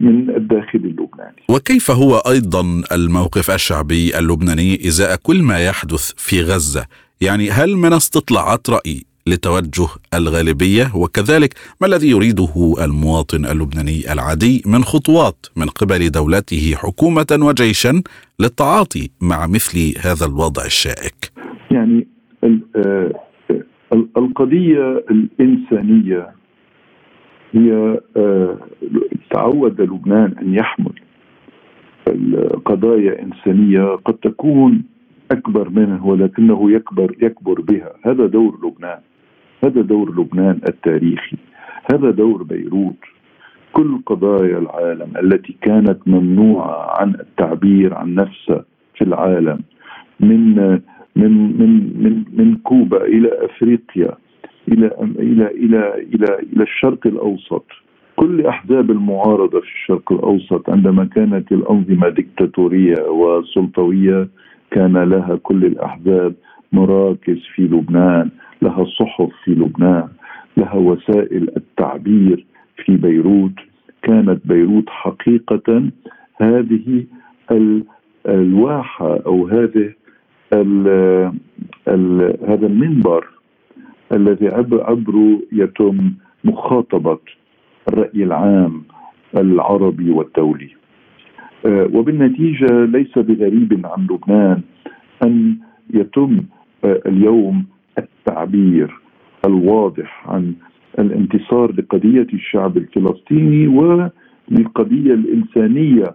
من الداخل اللبناني. وكيف هو أيضا الموقف الشعبي اللبناني ازاء كل ما يحدث في غزة؟ يعني هل من استطلاعات رأي لتوجه الغالبية؟ وكذلك ما الذي يريده المواطن اللبناني العادي من خطوات من قبل دولته حكومة وجيشا للتعاطي مع مثل هذا الوضع الشائك؟ يعني آه، القضية الإنسانية هي آه، تعود لبنان أن يحمل قضايا إنسانية قد تكون أكبر منه ولكنه يكبر يكبر بها. هذا دور لبنان. هذا دور لبنان التاريخي. هذا دور بيروت. كل قضايا العالم التي كانت ممنوعة عن التعبير عن نفسها في العالم من من من من من كوبا إلى أفريقيا إلى إلى إلى إلى إلى الشرق الأوسط. كل أحزاب المعارضة في الشرق الأوسط عندما كانت الأنظمة ديكتاتورية وسلطوية كان لها كل الأحزاب مراكز في لبنان لها صحف في لبنان لها وسائل التعبير في بيروت. كانت بيروت حقيقة هذه الواحة أو هذه ال ال هذا المنبر الذي عبره يتم مخاطبة الرأي العام العربي والدولي. آه، وبالنتيجة ليس بغريب عن لبنان أن يتم آه، اليوم التعبير الواضح عن الانتصار لقضية الشعب الفلسطيني وللقضية الإنسانية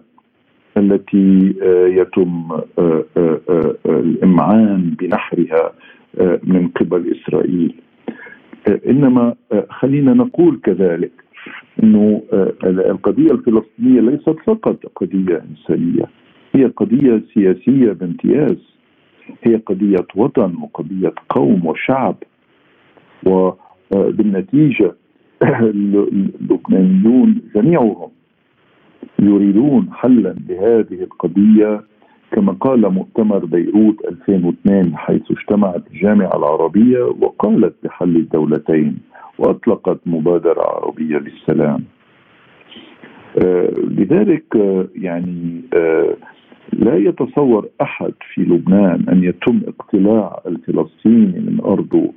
التي آه، يتم الإمعان بنحرها من قبل إسرائيل. إنما خلينا نقول كذلك إنه آه، القضية الفلسطينية ليست فقط قضية إنسانية هي قضية سياسية بامتياز. هي قضية وطن وقضية قوم وشعب. وبالنتيجه اللبنانيون جميعهم يريدون حلا لهذه القضية كما قال مؤتمر بيروت 2002 حيث اجتمعت الجامعة العربية وقالت بحل الدولتين وأطلقت مبادرة عربية للسلام. آه لذلك آه يعني آه لا يتصور أحد في لبنان أن يتم اقتلاع الفلسطيني من أرضه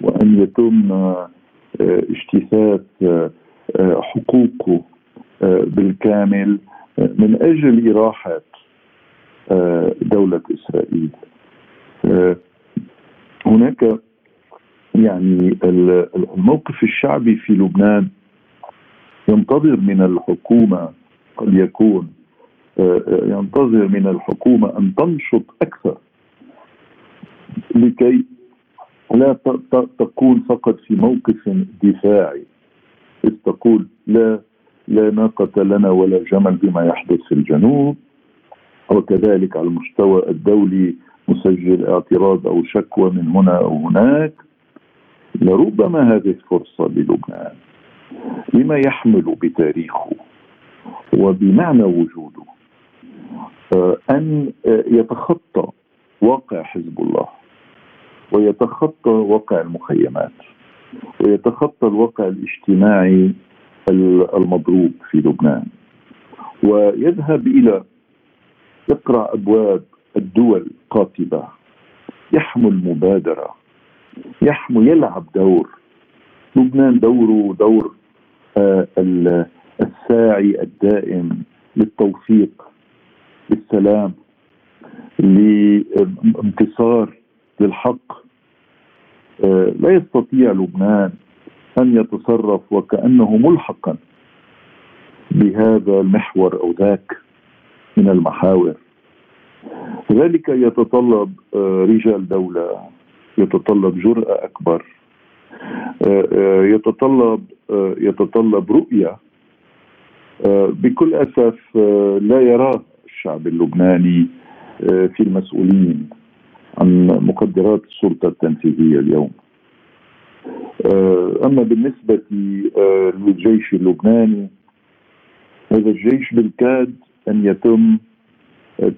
وأن يتم اجتثاث حقوقه بالكامل من أجل إراحة دولة إسرائيل. هناك يعني الموقف الشعبي في لبنان ينتظر من الحكومة قد يكون آه، آه، ينتظر من الحكومة أن تنشط أكثر لكي لا تكون فقط في موقف دفاعي إذ تقول لا لا ناقة لنا ولا جمل بما يحدث في الجنوب وكذلك على المستوى الدولي مسجل اعتراض أو شكوى من هنا أو هناك. لربما هذه فرصة للبنان لما يحمل بتاريخه وبمعنى وجوده آه، آه، يتخطى واقع حزب الله ويتخطى واقع المخيمات ويتخطى الواقع الاجتماعي المضروب في لبنان ويذهب إلى يقرأ أبواب الدول قاطبة. يحمل مبادرة. يحمل يلعب دور. لبنان دوره دور آه الساعي الدائم للتوفيق للسلام لانتصار للحق. آه لا يستطيع لبنان أن يتصرف وكأنه ملحقا بهذا المحور أو ذاك. من المحاور. ذلك يتطلب آه رجال دولة يتطلب جرأة أكبر آه، آه، يتطلب يتطلب رؤية بكل أسف لا يراه الشعب اللبناني في المسؤولين عن مقدرات السلطة التنفيذية اليوم. أما بالنسبة للجيش اللبناني هذا الجيش بالكاد أن يتم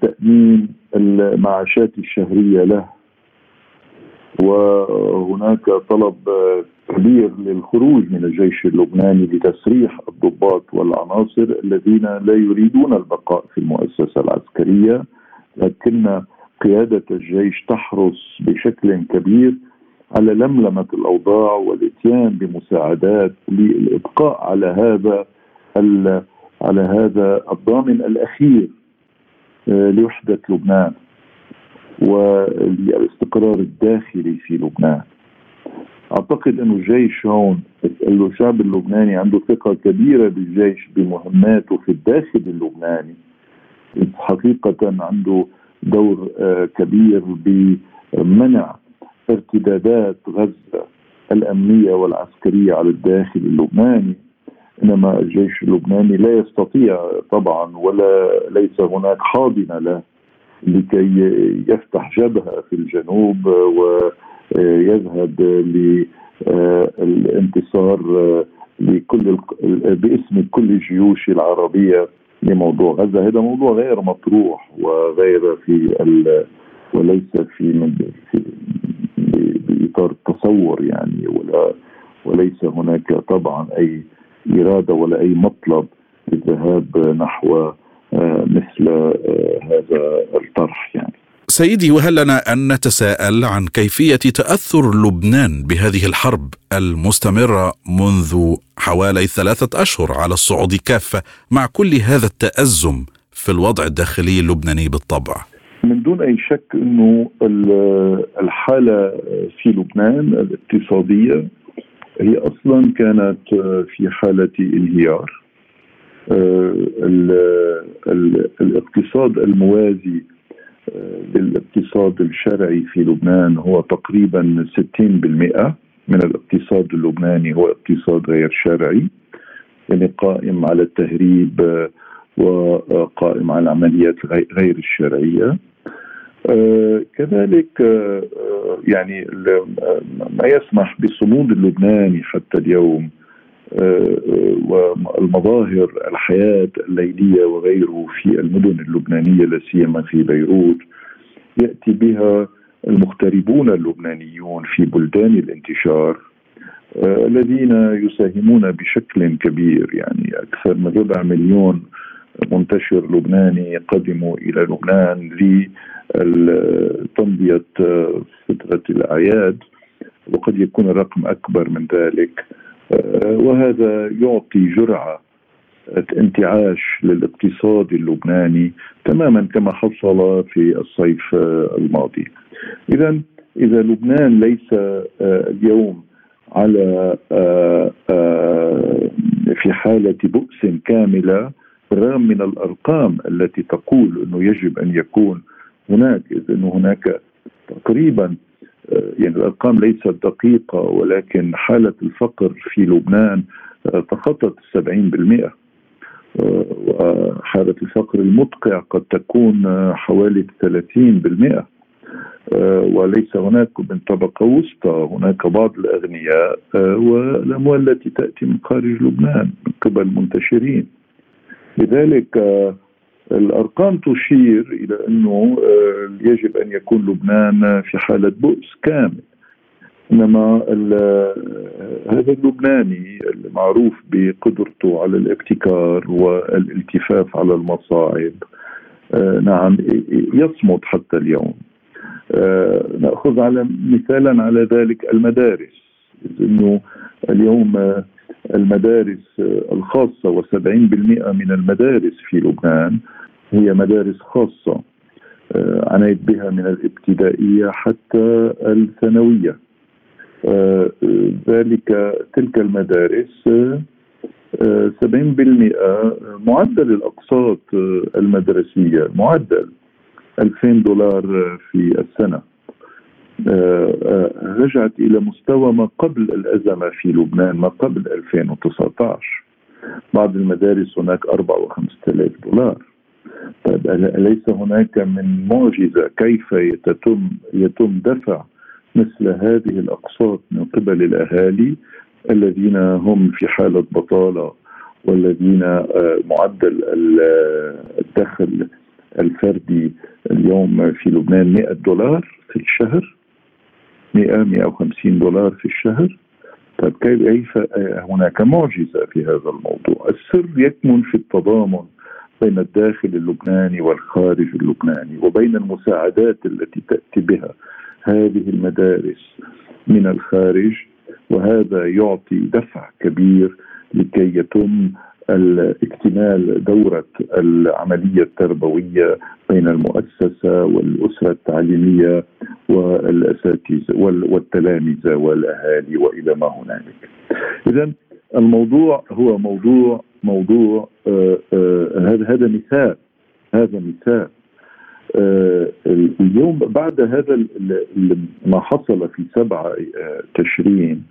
تأمين المعاشات الشهرية له. وهناك طلب كبير للخروج من الجيش اللبناني لتسريح الضباط والعناصر الذين لا يريدون البقاء في المؤسسة العسكرية لكن قيادة الجيش تحرص بشكل كبير على لملمة الأوضاع والإتيان بمساعدات للإبقاء على هذا على هذا الضامن الأخير آه، لوحدة لبنان والاستقرار الداخلي في لبنان. أعتقد انه الجيش هون الشعب اللبناني عنده ثقة كبيرة بالجيش بمهماته في الداخل اللبناني. حقيقة عنده دور آه، كبير بمنع ارتدادات غزة الأمنية والعسكرية على الداخل اللبناني. إنما الجيش اللبناني لا يستطيع طبعا ولا ليس هناك حاضنة له لكي يفتح جبهة في الجنوب ويذهب للانتصار لكل باسم كل الجيوش العربية لموضوع غزة. هذا موضوع غير مطروح وغير في وليس في, في باطار التصور يعني ولا وليس هناك طبعا أي إرادة ولا أي مطلب للذهاب نحو آه، مثل آه، هذا الطرح يعني سيدي وهل لنا أن نتساءل عن كيفية تأثر لبنان بهذه الحرب المستمرة منذ حوالي ثلاثة أشهر على الصعود كافة مع كل هذا التأزم في الوضع الداخلي اللبناني بالطبع؟ من دون أي شك إنه الحالة في لبنان الاقتصادية هي أصلا كانت في حالة انهيار. آه، الاقتصاد الموازي للاقتصاد الشرعي في لبنان هو تقريبا 60% من الاقتصاد اللبناني هو اقتصاد غير شرعي يعني قائم على التهريب وقائم على العمليات غير الشرعية. آه كذلك آه يعني ما يسمح بالصمود اللبناني حتى اليوم آه والمظاهر الحياة الليلية وغيره في المدن اللبنانية لا سيما في بيروت يأتي بها المغتربون اللبنانيون في بلدان الانتشار آه، الذين يساهمون بشكل كبير يعني أكثر من ربع مليون منتشر لبناني قدموا إلى لبنان لتمضية فترة الأعياد وقد يكون الرقم أكبر من ذلك. آه، وهذا يعطي جرعة انتعاش للاقتصاد اللبناني تماما كما حصل في الصيف الماضي. اذا إذا لبنان ليس آه، اليوم على آه، في حالة بؤس كاملة بالرغم من الأرقام التي تقول إنه يجب أن يكون هناك اذا إنه هناك تقريبا يعني الأرقام ليست دقيقة ولكن حالة الفقر في لبنان تخطت 70% وحالة الفقر المدقع قد تكون حوالي 30% وليس هناك من طبقة وسطى هناك بعض الأغنياء والأموال التي تأتي من خارج لبنان من قبل منتشرين. لذلك الأرقام تشير إلى أنه يجب أن يكون لبنان في حالة بؤس كامل. إنما هذا اللبناني المعروف بقدرته على الابتكار والالتفاف على المصاعب آه، نعم يصمد حتى اليوم. آه، نأخذ على مثالا على ذلك المدارس. إنه اليوم المدارس الخاصة و70% من المدارس في لبنان هي مدارس خاصة آه، عنيت بها من الابتدائية حتى الثانوية. آه، ذلك تلك المدارس 70% آه، معدل الأقساط آه، المدرسية معدل 2000 دولار في السنة. رجعت إلى مستوى ما قبل الأزمة في لبنان ما قبل 2019 بعض المدارس هناك 4 و 5000 دولار. طيب أليس هناك من معجزة كيف يتم يتم دفع مثل هذه الأقساط من قبل الأهالي الذين هم في حالة بطالة والذين آه، معدل الدخل الفردي اليوم في لبنان 100 دولار في الشهر؟ 100 150 دولار في الشهر. طيب كيف هناك معجزة في هذا الموضوع؟ السر يكمن في التضامن بين الداخل اللبناني والخارج اللبناني وبين المساعدات التي تأتي بها هذه المدارس من الخارج وهذا يعطي دفع كبير لكي يتم اكتمال دورة العملية التربوية بين المؤسسة والأسرة التعليمية والأساتذة والتلامذة والأهالي وإلى ما هنالك. إذا الموضوع هو موضوع موضوع آه، آه، هذا هذا مثال هذا مثال. آه، اليوم بعد هذا ما حصل في سبعة آه، تشرين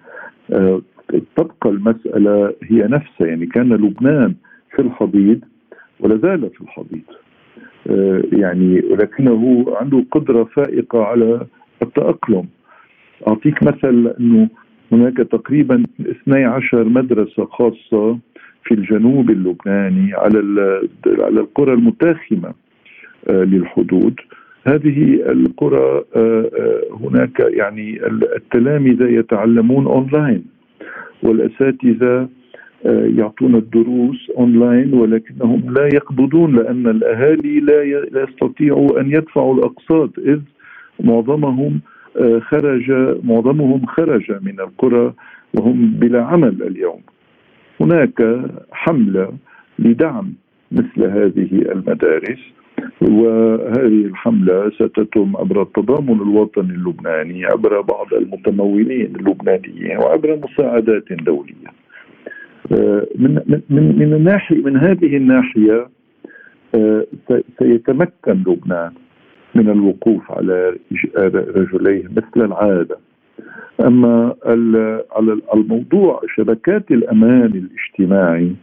تبقى المسألة هي نفسها يعني كان لبنان في الحضيض ولا زال في الحضيض. يعني ولكنه عنده قدرة فائقة على التأقلم. أعطيك مثل أنه هناك تقريبا 12 مدرسة خاصة في الجنوب اللبناني على على القرى المتاخمة للحدود. هذه القرى هناك يعني التلامذة يتعلمون أونلاين. والأساتذة آه، يعطون الدروس اونلاين ولكنهم لا يقبضون لأن الأهالي لا يستطيعوا أن يدفعوا الأقساط إذ معظمهم آه، خرج معظمهم خرج من القرى وهم بلا عمل اليوم. هناك حملة لدعم مثل هذه المدارس. وهذه الحملة ستتم عبر التضامن الوطني اللبناني عبر بعض المتمولين اللبنانيين وعبر مساعدات دولية. من من من الناحيه من هذه الناحية آه، سيتمكن لبنان من الوقوف على رجليه مثل العادة. أما على الموضوع شبكات الأمان الاجتماعي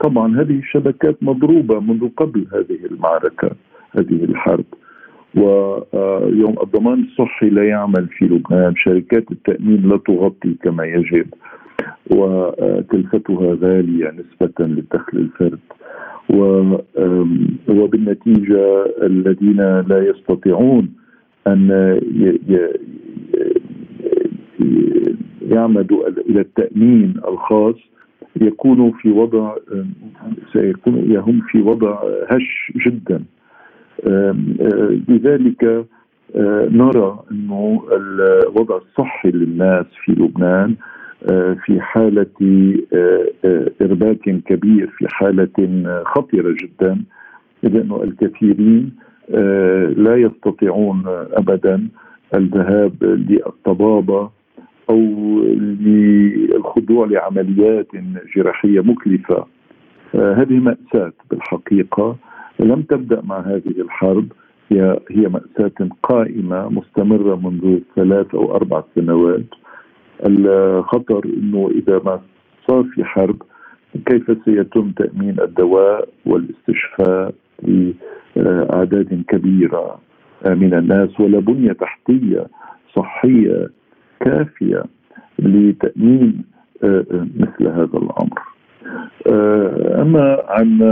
طبعا هذه الشبكات مضروبة منذ قبل هذه المعركة هذه الحرب. ويوم الضمان الصحي لا يعمل في لبنان شركات التأمين لا تغطي كما يجب. وكلفتها غالية نسبة للدخل الفرد. وبالنتيجة الذين لا يستطيعون أن يعمدوا إلى التأمين الخاص يكونوا في وضع سيكون هم في وضع هش جدا. لذلك نرى إنه الوضع الصحي للناس في لبنان آه، في حالة آه، آه، إرباك كبير في حالة خطرة جدا لأن الكثيرين لا يستطيعون أبدا الذهاب للطبابة أو للخضوع لعمليات جراحية مكلفة. هذه مأساة بالحقيقة. لم تبدأ مع هذه الحرب. هي هي مأساة قائمة مستمرة منذ ثلاث أو أربع سنوات. الخطر إنه إذا ما صار في حرب كيف سيتم تأمين الدواء والاستشفاء لاعداد كبيرة من الناس؟ ولا بنية تحتية صحية كافية لتأمين مثل هذا الأمر. أما عن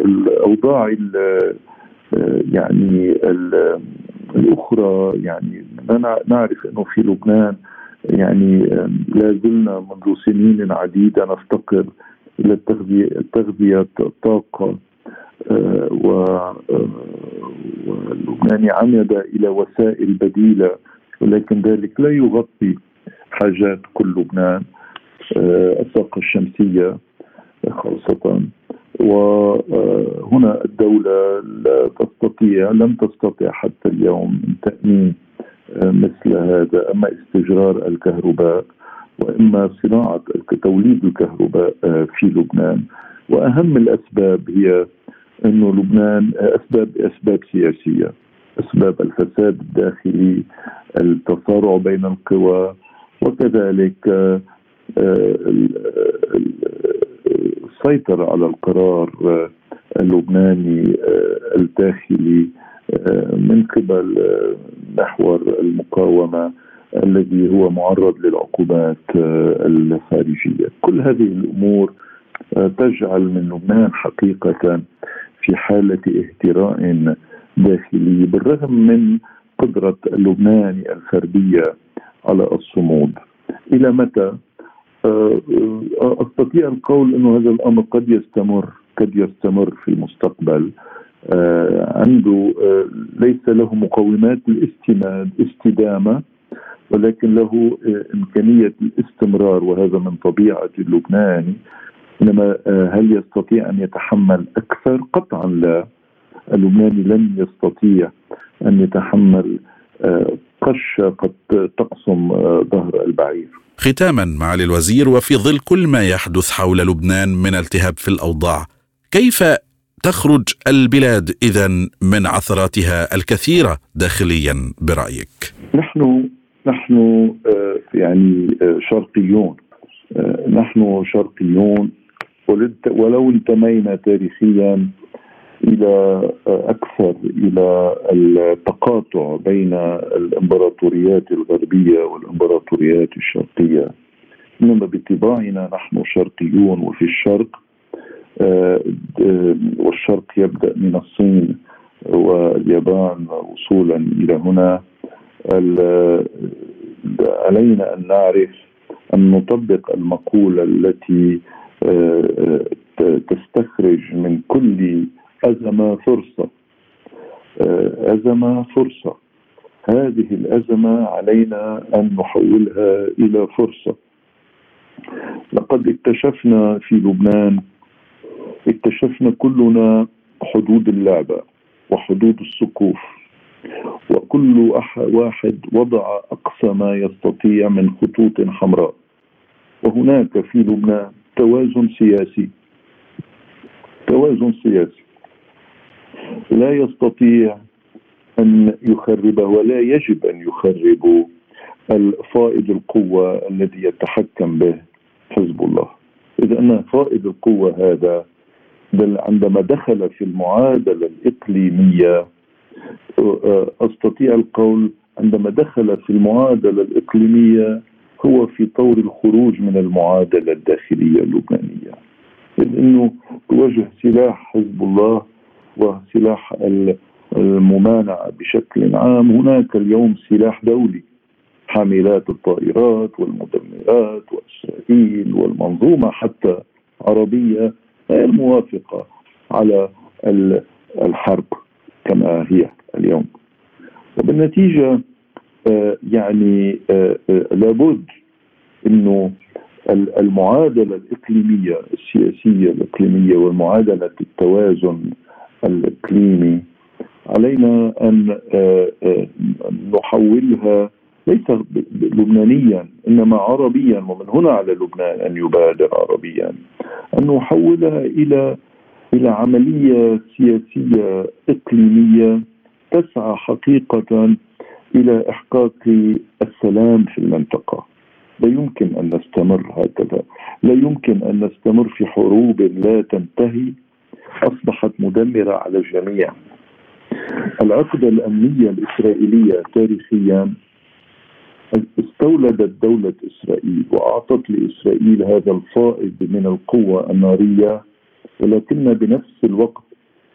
الأوضاع يعني الأخرى يعني نعرف أنه في لبنان يعني لا زلنا منذ سنين عديدة نفتقر إلى التغذيه تغذيه الطاقة آه، ولبنان عمد إلى وسائل بديلة ولكن ذلك لا يغطي حاجات كل لبنان آه، الطاقة الشمسية خاصة. وهنا الدولة لا تستطيع لم تستطع حتى اليوم من تأمين مثل هذا أما استجرار الكهرباء وإما صناعة توليد الكهرباء آه، في لبنان. وأهم الأسباب هي انه لبنان أسباب أسباب سياسية. أسباب الفساد الداخلي التصارع بين القوى وكذلك آه، السيطرة على القرار آه، اللبناني الداخلي من قبل محور المقاومة الذي هو معرض للعقوبات الخارجية، كل هذه الأمور تجعل من لبنان حقيقة في حالة اهتراء داخلي بالرغم من قدرة اللبناني الفردية على الصمود. إلى متى؟ أستطيع القول إنه هذا الأمر قد يستمر قد يستمر في المستقبل آه، عنده آه، ليس له مقومات الاستناد استدامة ولكن له آه، إمكانية الاستمرار وهذا من طبيعة اللبناني إنما هل يستطيع أن يتحمل أكثر؟ قطعا لا اللبناني لن يستطيع أن يتحمل قشه قد تقسم ظهر البعير. ختاما معالي الوزير وفي ظل كل ما يحدث حول لبنان من التهاب في الأوضاع، كيف تخرج البلاد إذا من عثراتها الكثيرة داخليا برأيك؟ نحن نحن آه، يعني آه، شرقيون آه، نحن شرقيون ولو انتمينا تاريخيا إلى أكثر إلى التقاطع بين الإمبراطوريات الغربية والإمبراطوريات الشرقية. إنما بطباعنا نحن شرقيون وفي الشرق آه، والشرق يبدأ من الصين واليابان وصولا إلى هنا. علينا أن نعرف أن نطبق المقولة التي آه، تستخرج من كل أزمة فرصة. آه، أزمة فرصة. هذه الأزمة علينا أن نحولها إلى فرصة. لقد اكتشفنا في لبنان اكتشفنا كلنا حدود اللعبة وحدود السقوف وكل واحد وضع أقصى ما يستطيع من خطوط حمراء. وهناك في لبنان توازن سياسي. توازن سياسي. لا يستطيع أن يخرب ولا يجب أن يخرب الفائض القوة الذي يتحكم به حزب الله. إذا أن فائض القوة هذا بل عندما دخل في المعادلة الإقليمية أستطيع القول عندما دخل في المعادلة الإقليمية هو في طور الخروج من المعادلة الداخلية اللبنانية. إذ إنه تواجه سلاح حزب الله وسلاح الممانعة بشكل عام. هناك اليوم سلاح دولي. حاملات الطائرات والمدمرات واسرائيل والمنظومة حتى عربية غير موافقه على الحرب كما هي اليوم. وبالنتيجة آه، يعني آه، آه، لابد إنه المعادلة الإقليمية السياسية الإقليمية ومعادله التوازن الإقليمي. علينا أن نحولها ليس لبنانيا إنما عربيا ومن هنا على لبنان أن يبادر عربيا. أن نحولها إلى إلى عملية سياسية إقليمية تسعى حقيقة إلى إحقاق السلام في المنطقة. لا يمكن أن نستمر هكذا. لا يمكن أن نستمر في حروب لا تنتهي أصبحت مدمرة على الجميع. العقده الأمنية الإسرائيلية تاريخيا استولدت دولة إسرائيل وأعطت لإسرائيل هذا الفائض من القوة النارية ولكن بنفس الوقت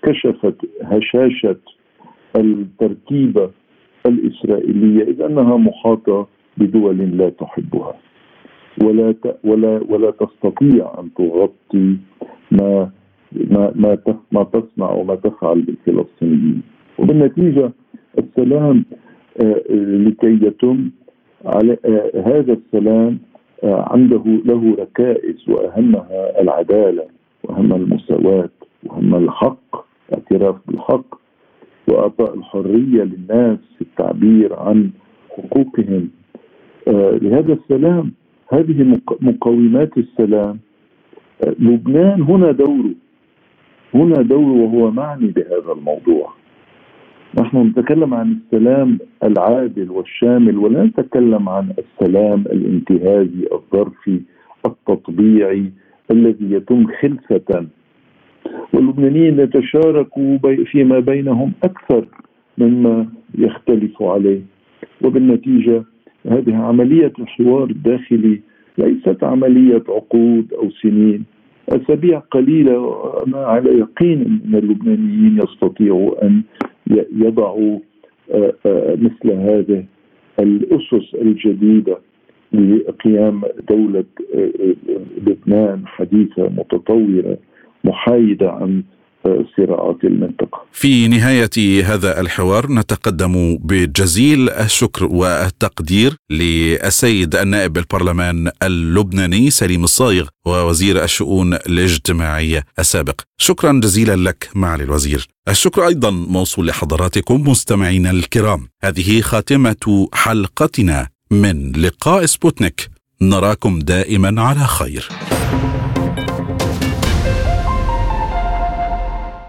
كشفت هشاشة التركيبة الإسرائيلية إذ أنها محاطة بدول لا تحبها. ولا ولا ولا تستطيع أن تغطي ما ما ما ما تصنع وما تفعل بالفلسطينيين وبالنتيجة السلام آه، لكي يتم على آه، هذا السلام آه، عنده له ركائز وأهمها العدالة وأهم المساواة وأهم الحق الاعتراف بالحق وإعطاء الحرية للناس في التعبير عن حقوقهم. آه، لهذا السلام هذه مقومات السلام لبنان هنا دوره. هنا دوره وهو معني بهذا الموضوع. نحن نتكلم عن السلام العادل والشامل ولا نتكلم عن السلام الانتهازي الظرفي التطبيعي الذي يتم خلفة. واللبنانيين يتشاركوا فيما بينهم أكثر مما يختلف عليه. وبالنتيجة هذه عملية الحوار الداخلي ليست عملية عقود أو سنين. أسابيع قليلة وأنا على يقين أن اللبنانيين يستطيعوا أن يضعوا آه، آه، مثل هذه الأسس الجديدة لقيام دولة آه، لبنان حديثة متطورة محايدة عن صراعات المنطقة. في نهاية هذا الحوار نتقدم بجزيل الشكر والتقدير للسيد النائب بالبرلمان اللبناني سليم الصايغ ووزير الشؤون الاجتماعية السابق. شكرا جزيلا لك معالي الوزير. الشكر أيضا موصول لحضراتكم مستمعينا الكرام. هذه خاتمة حلقتنا. من لقاء سبوتنيك. نراكم دائما على خير.